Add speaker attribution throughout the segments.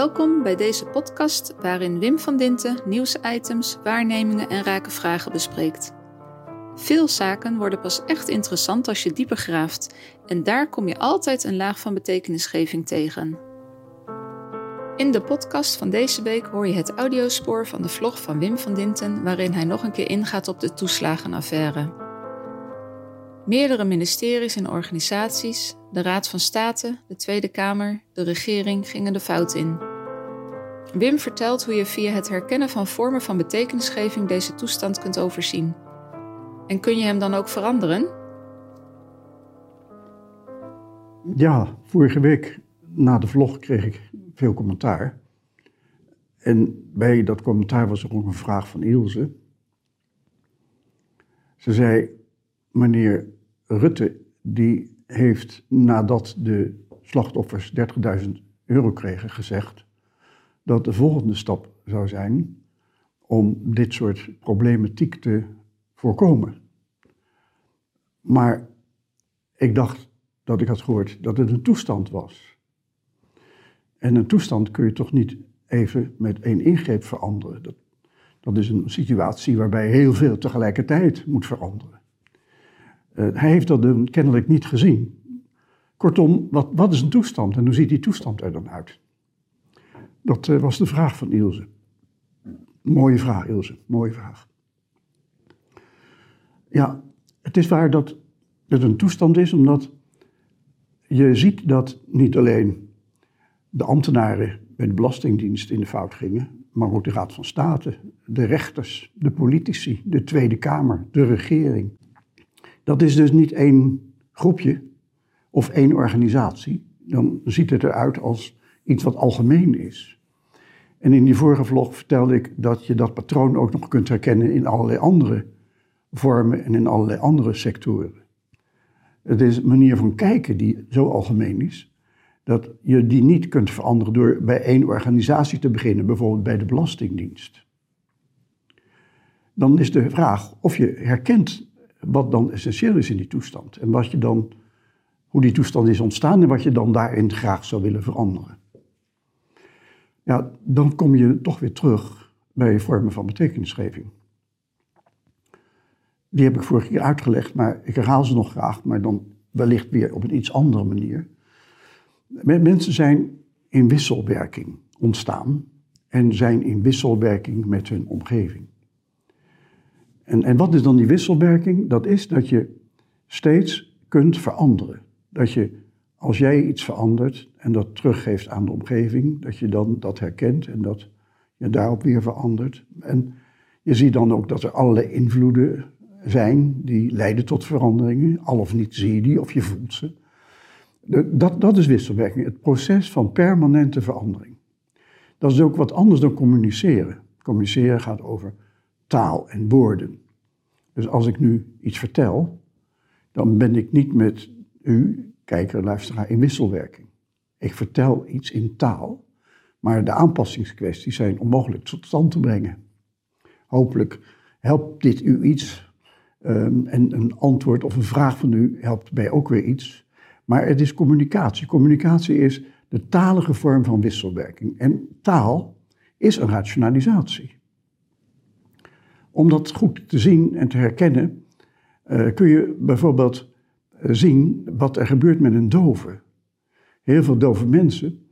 Speaker 1: Welkom bij deze podcast waarin Wim van Dinten nieuwsitems, waarnemingen en rake vragen bespreekt. Veel zaken worden pas echt interessant als je dieper graaft en daar kom je altijd een laag van betekenisgeving tegen. In de podcast van deze week hoor je het audiospoor van de vlog van Wim van Dinten waarin hij nog een keer ingaat op de toeslagenaffaire. Meerdere ministeries en organisaties, de Raad van State, de Tweede Kamer, de regering gingen de fout in. Wim vertelt hoe je via het herkennen van vormen van betekenisgeving deze toestand kunt overzien. En kun je hem dan ook veranderen?
Speaker 2: Ja, vorige week na de vlog kreeg ik veel commentaar. En bij dat commentaar was er ook een vraag van Ilse. Ze zei, meneer Rutte, die heeft nadat de slachtoffers 30.000 euro kregen gezegd dat de volgende stap zou zijn om dit soort problematiek te voorkomen. Maar ik dacht dat ik had gehoord dat het een toestand was. En een toestand kun je toch niet even met één ingreep veranderen. Dat, dat is een situatie waarbij heel veel tegelijkertijd moet veranderen. Uh, hij heeft dat kennelijk niet gezien. Kortom, wat, wat is een toestand en hoe ziet die toestand er dan uit? Dat uh, was de vraag van Ilse. Mooie vraag, Ilse, mooie vraag. Ja, het is waar dat het een toestand is, omdat je ziet dat niet alleen de ambtenaren bij de Belastingdienst in de fout gingen, maar ook de Raad van State, de rechters, de politici, de Tweede Kamer, de regering. Dat is dus niet één groepje of één organisatie. Dan ziet het eruit als iets wat algemeen is. En in die vorige vlog vertelde ik dat je dat patroon ook nog kunt herkennen in allerlei andere vormen en in allerlei andere sectoren. Het is een manier van kijken die zo algemeen is, dat je die niet kunt veranderen door bij één organisatie te beginnen, bijvoorbeeld bij de Belastingdienst. Dan is de vraag of je herkent wat dan essentieel is in die toestand en wat je dan, hoe die toestand is ontstaan en wat je dan daarin graag zou willen veranderen. Ja, dan kom je toch weer terug bij vormen van betekenisgeving. Die heb ik vorige keer uitgelegd, maar ik herhaal ze nog graag, maar dan wellicht weer op een iets andere manier. Mensen zijn in wisselwerking ontstaan en zijn in wisselwerking met hun omgeving. En, en wat is dan die wisselwerking? Dat is dat je steeds kunt veranderen. Dat je, als jij iets verandert en dat teruggeeft aan de omgeving, dat je dan dat herkent en dat je daarop weer verandert. En je ziet dan ook dat er allerlei invloeden zijn die leiden tot veranderingen. Al of niet zie je die of je voelt ze. Dat, dat is wisselwerking, het proces van permanente verandering. Dat is ook wat anders dan communiceren. Communiceren gaat over taal en woorden. Dus als ik nu iets vertel, dan ben ik niet met u, kijker, luisteraar, in wisselwerking. Ik vertel iets in taal, maar de aanpassingskwesties zijn onmogelijk tot stand te brengen. Hopelijk helpt dit u iets Um, en een antwoord of een vraag van u helpt bij ook weer iets. Maar het is communicatie. Communicatie is de talige vorm van wisselwerking. En taal is een rationalisatie. Om dat goed te zien en te herkennen, uh, kun je bijvoorbeeld eh, zien wat er gebeurt met een dove. Heel veel dove mensen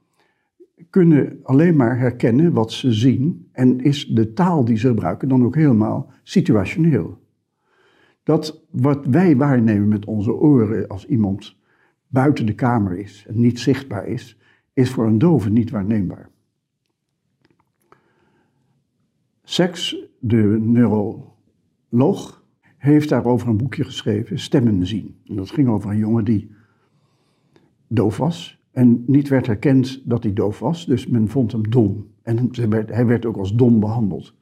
Speaker 2: kunnen alleen maar herkennen wat ze zien en is de taal die ze gebruiken dan ook helemaal situationeel. Dat wat wij waarnemen met onze oren als iemand buiten de kamer is en niet zichtbaar is, is voor een dove niet waarneembaar. Seks, de neuroloog, heeft daarover een boekje geschreven, Stemmen zien. En dat ging over een jongen die doof was en niet werd herkend dat hij doof was, dus men vond hem dom. En hij werd ook als dom behandeld.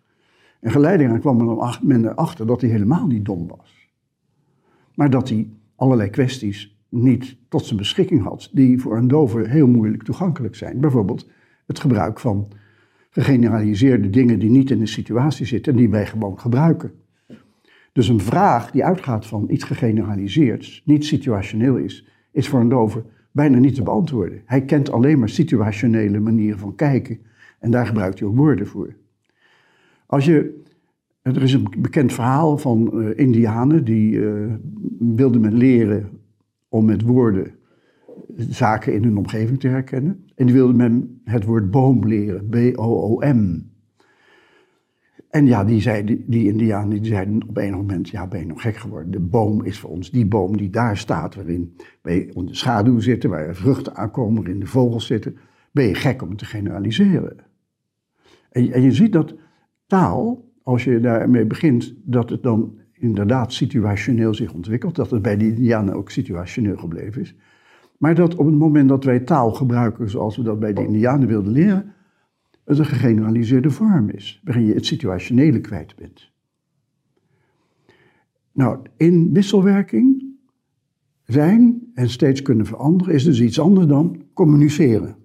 Speaker 2: En geleidelijk kwam men erachter dat hij helemaal niet dom was maar dat hij allerlei kwesties niet tot zijn beschikking had, die voor een dove heel moeilijk toegankelijk zijn. Bijvoorbeeld het gebruik van gegeneraliseerde dingen die niet in de situatie zitten en die wij gewoon gebruiken. Dus een vraag die uitgaat van iets gegeneraliseerds, niet situationeel is, is voor een dove bijna niet te beantwoorden. Hij kent alleen maar situationele manieren van kijken en daar gebruikt hij ook woorden voor. Als je, er is een bekend verhaal van uh, Indianen die uh, wilden men leren om met woorden zaken in hun omgeving te herkennen. En die wilden men het woord boom leren, B-O-O-M. En ja, die, zei, die, Indianen die zeiden op een moment, ja, ben je nog gek geworden? De boom is voor ons die boom die daar staat, waarin wij onder de schaduw zitten, waar vruchten aankomen, waarin de vogels zitten. Ben je gek om te generaliseren? En, en je ziet dat taal, als je daarmee begint, dat het dan inderdaad situationeel zich ontwikkelt, dat het bij de Indianen ook situationeel gebleven is. Maar dat op het moment dat wij taal gebruiken zoals we dat bij de Indianen wilden leren, het een gegeneraliseerde vorm is, waarin je het situationele kwijt bent. Nou, in wisselwerking zijn en steeds kunnen veranderen is dus iets anders dan communiceren.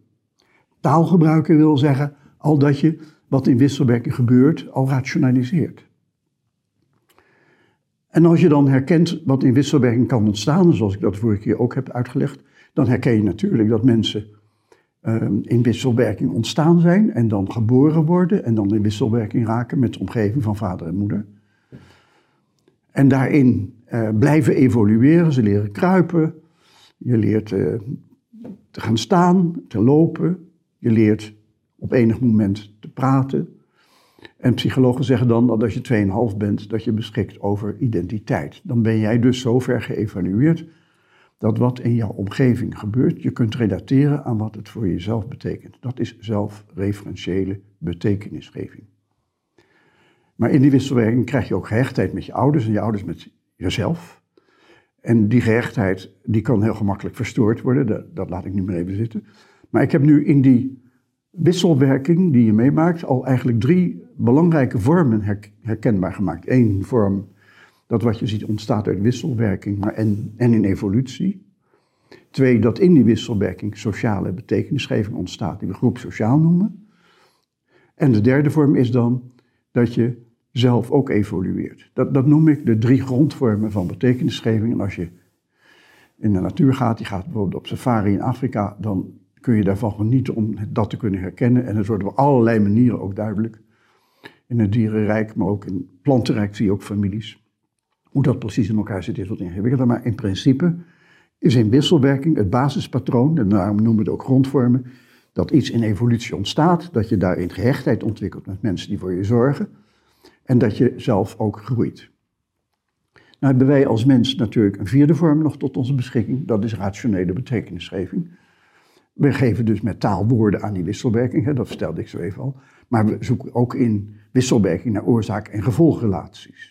Speaker 2: Taal gebruiken wil zeggen al dat je wat in wisselwerking gebeurt al rationaliseert. En als je dan herkent wat in wisselwerking kan ontstaan, zoals ik dat vorige keer ook heb uitgelegd, dan herken je natuurlijk dat mensen in wisselwerking ontstaan zijn en dan geboren worden en dan in wisselwerking raken met de omgeving van vader en moeder. En daarin uh, blijven evolueren, ze leren kruipen, je leert uh, te gaan staan, te lopen, je leert op enig moment te praten. En psychologen zeggen dan dat als je 2,5 bent, dat je beschikt over identiteit. Dan ben jij dus zover geëvalueerd dat wat in jouw omgeving gebeurt, je kunt relateren aan wat het voor jezelf betekent. Dat is zelfreferentiële betekenisgeving. Maar in die wisselwerking krijg je ook gehechtheid met je ouders en je ouders met jezelf. En die gehechtheid die kan heel gemakkelijk verstoord worden, dat, dat laat ik nu maar even zitten. Maar ik heb nu in die wisselwerking die je meemaakt al eigenlijk drie belangrijke vormen herkenbaar gemaakt. Eén vorm dat wat je ziet ontstaat uit wisselwerking en, en in evolutie. Twee, dat in die wisselwerking sociale betekenisgeving ontstaat, die we groep sociaal noemen. En de derde vorm is dan dat je zelf ook evolueert. Dat, dat noem ik de drie grondvormen van betekenisgeving. En als je in de natuur gaat, je gaat bijvoorbeeld op safari in Afrika, dan kun je daarvan genieten om dat te kunnen herkennen. En het wordt op allerlei manieren ook duidelijk. In het dierenrijk, maar ook in het plantenrijk zie je ook families. Hoe dat precies in elkaar zit is wat ingewikkelder, maar in principe is in wisselwerking het basispatroon, en daarom noemen we het ook grondvormen, dat iets in evolutie ontstaat, dat je daarin gehechtheid ontwikkelt met mensen die voor je zorgen en dat je zelf ook groeit. Nou hebben wij als mens natuurlijk een vierde vorm nog tot onze beschikking, dat is rationele betekenisgeving. We geven dus met taal woorden aan die wisselwerking, hè, dat vertelde ik zo even al, maar we zoeken ook in wisselwerking naar oorzaak- en gevolgrelaties.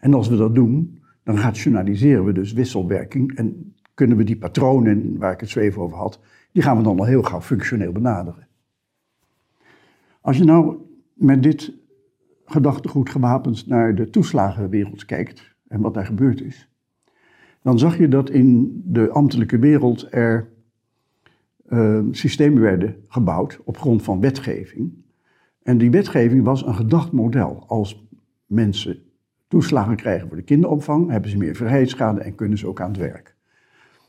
Speaker 2: En als we dat doen, dan rationaliseren we dus wisselwerking en kunnen we die patronen waar ik het zo even over had, die gaan we dan al heel gauw functioneel benaderen. Als je nou met dit gedachtegoed gewapend naar de toeslagenwereld kijkt en wat daar gebeurd is, dan zag je dat in de ambtelijke wereld er uh, systemen werden gebouwd op grond van wetgeving. En die wetgeving was een gedacht model. Als mensen toeslagen krijgen voor de kinderopvang, hebben ze meer vrijheidsschade en kunnen ze ook aan het werk.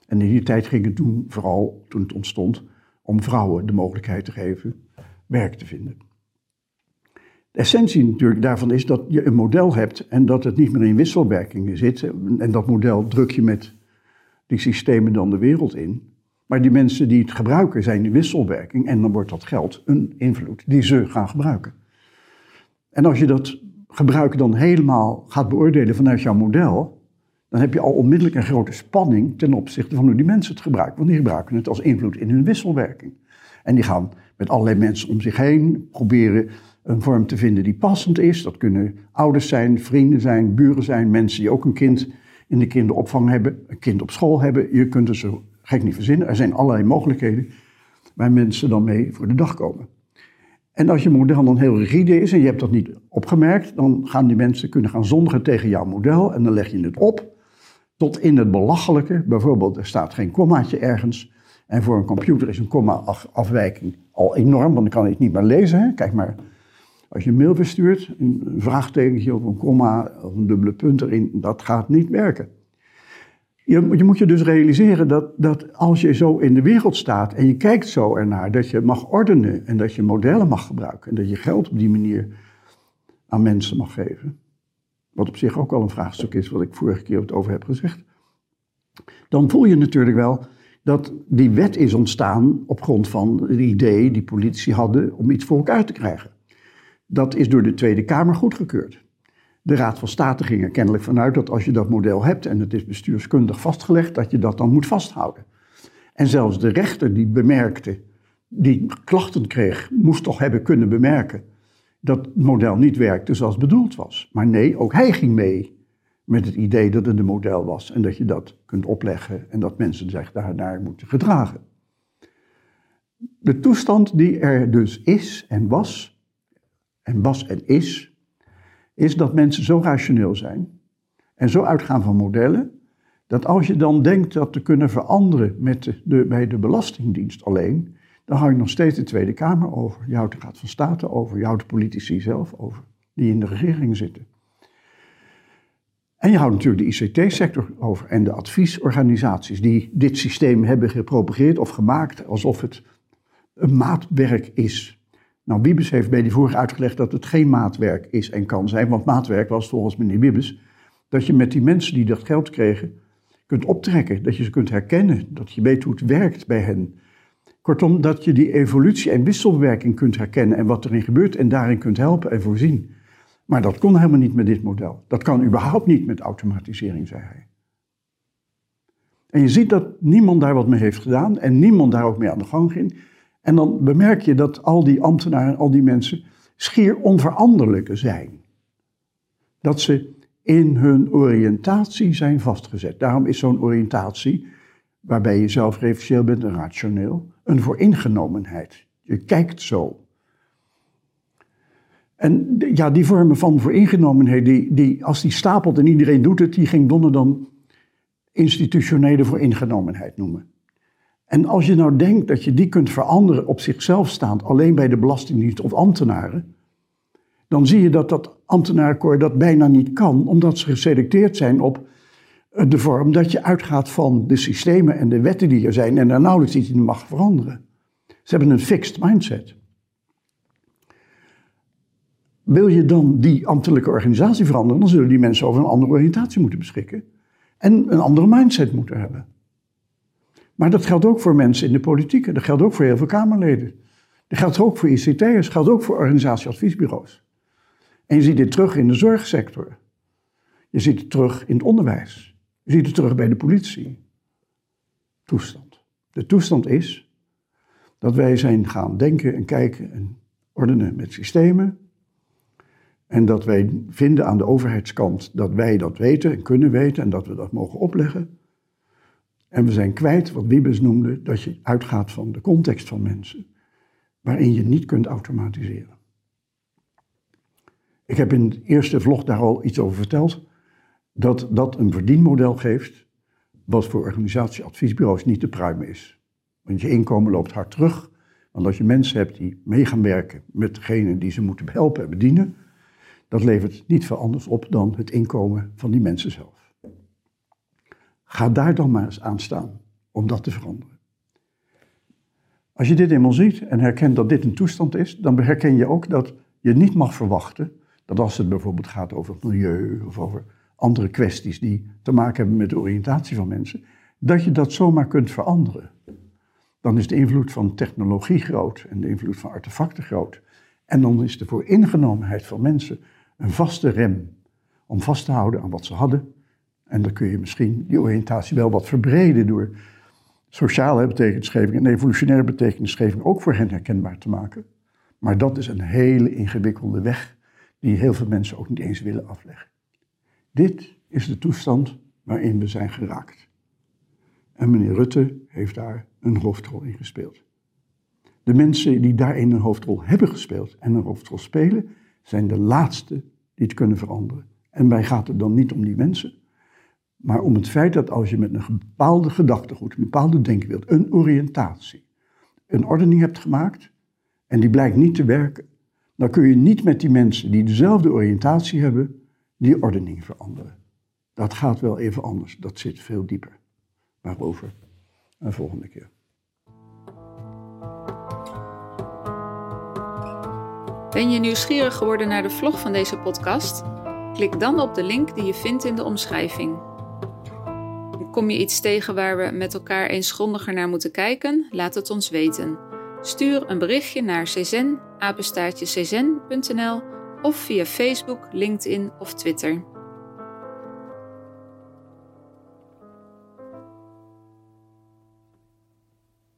Speaker 2: En in die tijd ging het toen vooral, toen het ontstond, om vrouwen de mogelijkheid te geven werk te vinden. De essentie natuurlijk daarvan is dat je een model hebt en dat het niet meer in wisselwerkingen zit. En dat model druk je met die systemen dan de wereld in. Maar die mensen die het gebruiken zijn in wisselwerking en dan wordt dat geld een invloed die ze gaan gebruiken. En als je dat gebruik dan helemaal gaat beoordelen vanuit jouw model, dan heb je al onmiddellijk een grote spanning ten opzichte van hoe die mensen het gebruiken. Want die gebruiken het als invloed in hun wisselwerking. En die gaan met allerlei mensen om zich heen proberen een vorm te vinden die passend is. Dat kunnen ouders zijn, vrienden zijn, buren zijn, mensen die ook een kind in de kinderopvang hebben, een kind op school hebben. Je kunt het zo gek niet verzinnen. Er zijn allerlei mogelijkheden waar mensen dan mee voor de dag komen. En als je model dan heel rigide is en je hebt dat niet opgemerkt, dan gaan die mensen kunnen gaan zondigen tegen jouw model en dan leg je het op tot in het belachelijke. Bijvoorbeeld, er staat geen kommaatje ergens en voor een computer is een komma-afwijking al enorm, want dan kan je het niet meer lezen. Hè? Kijk maar, als je een mail verstuurt, een vraagtekentje of een komma of een dubbele punt erin, dat gaat niet werken. Je, je moet je dus realiseren dat, dat als je zo in de wereld staat en je kijkt zo ernaar, dat je mag ordenen en dat je modellen mag gebruiken en dat je geld op die manier aan mensen mag geven. Wat op zich ook al een vraagstuk is, wat ik vorige keer het over heb gezegd. Dan voel je natuurlijk wel dat die wet is ontstaan op grond van het idee die politici hadden om iets voor elkaar te krijgen. Dat is door de Tweede Kamer goedgekeurd. De Raad van State ging er kennelijk vanuit dat als je dat model hebt en het is bestuurskundig vastgelegd, dat je dat dan moet vasthouden. En zelfs de rechter die bemerkte, die klachten kreeg, moest toch hebben kunnen bemerken dat het model niet werkte zoals bedoeld was. Maar nee, ook hij ging mee met het idee dat het een model was en dat je dat kunt opleggen en dat mensen zich daarnaar moeten gedragen. De toestand die er dus is en was, en was en is, is dat mensen zo rationeel zijn en zo uitgaan van modellen, dat als je dan denkt dat te kunnen veranderen met de, bij de Belastingdienst alleen, dan hou je nog steeds de Tweede Kamer over. Je houdt de Raad van State over, je houdt de politici zelf over, die in de regering zitten. En je houdt natuurlijk de ICT-sector over en de adviesorganisaties die dit systeem hebben gepropageerd of gemaakt alsof het een maatwerk is. Nou, Wiebes heeft bij die vorige uitgelegd dat het geen maatwerk is en kan zijn, want maatwerk was volgens meneer Wiebes dat je met die mensen die dat geld kregen kunt optrekken, dat je ze kunt herkennen, dat je weet hoe het werkt bij hen. Kortom, dat je die evolutie en wisselwerking kunt herkennen en wat erin gebeurt en daarin kunt helpen en voorzien. Maar dat kon helemaal niet met dit model. Dat kan überhaupt niet met automatisering, zei hij. En je ziet dat niemand daar wat mee heeft gedaan en niemand daar ook mee aan de gang ging. En dan bemerk je dat al die ambtenaren, al die mensen, schier onveranderlijke zijn. Dat ze in hun oriëntatie zijn vastgezet. Daarom is zo'n oriëntatie, waarbij je zelf referentieel bent en rationeel, een vooringenomenheid. Je kijkt zo. En ja, die vormen van vooringenomenheid, die, die, als die stapelt en iedereen doet het, die ging Donner dan institutionele vooringenomenheid noemen. En als je nou denkt dat je die kunt veranderen op zichzelf staand, alleen bij de Belastingdienst of ambtenaren, dan zie je dat dat ambtenarenkoor dat bijna niet kan, omdat ze geselecteerd zijn op de vorm dat je uitgaat van de systemen en de wetten die er zijn en daar nauwelijks iets in mag veranderen. Ze hebben een fixed mindset. Wil je dan die ambtelijke organisatie veranderen, dan zullen die mensen over een andere oriëntatie moeten beschikken en een andere mindset moeten hebben. Maar dat geldt ook voor mensen in de politiek, dat geldt ook voor heel veel Kamerleden. Dat geldt ook voor ICT'ers, dat geldt ook voor organisatieadviesbureaus. En je ziet dit terug in de zorgsector. Je ziet het terug in het onderwijs. Je ziet het terug bij de politie. Toestand. De toestand is dat wij zijn gaan denken en kijken en ordenen met systemen. En dat wij vinden aan de overheidskant dat wij dat weten en kunnen weten en dat we dat mogen opleggen. En we zijn kwijt wat Wiebes noemde, dat je uitgaat van de context van mensen, waarin je niet kunt automatiseren. Ik heb in het eerste vlog daar al iets over verteld, dat dat een verdienmodel geeft, wat voor organisatieadviesbureaus niet te pruimen is. Want je inkomen loopt hard terug, want als je mensen hebt die mee gaan werken met degene die ze moeten helpen en bedienen, dat levert niet veel anders op dan het inkomen van die mensen zelf. Ga daar dan maar eens aan staan om dat te veranderen. Als je dit eenmaal ziet en herkent dat dit een toestand is, dan herken je ook dat je niet mag verwachten dat als het bijvoorbeeld gaat over het milieu of over andere kwesties die te maken hebben met de oriëntatie van mensen, dat je dat zomaar kunt veranderen. Dan is de invloed van technologie groot en de invloed van artefacten groot. En dan is de vooringenomenheid van mensen een vaste rem om vast te houden aan wat ze hadden. En dan kun je misschien die oriëntatie wel wat verbreden door sociale betekenisgeving en evolutionaire betekenisgeving ook voor hen herkenbaar te maken. Maar dat is een hele ingewikkelde weg die heel veel mensen ook niet eens willen afleggen. Dit is de toestand waarin we zijn geraakt. En meneer Rutte heeft daar een hoofdrol in gespeeld. De mensen die daarin een hoofdrol hebben gespeeld en een hoofdrol spelen, zijn de laatste die het kunnen veranderen. En mij gaat het dan niet om die mensen, maar om het feit dat als je met een bepaalde gedachtegoed, een bepaalde denkbeeld, een oriëntatie, een ordening hebt gemaakt en die blijkt niet te werken, dan kun je niet met die mensen die dezelfde oriëntatie hebben, die ordening veranderen. dat gaat wel even anders. Dat zit veel dieper. Waarover een volgende keer.
Speaker 1: Ben je nieuwsgierig geworden naar de vlog van deze podcast? Klik dan op de link die je vindt in de omschrijving. Kom je iets tegen waar we met elkaar eens grondiger naar moeten kijken? Laat het ons weten. Stuur een berichtje naar czen, of via Facebook, LinkedIn of Twitter.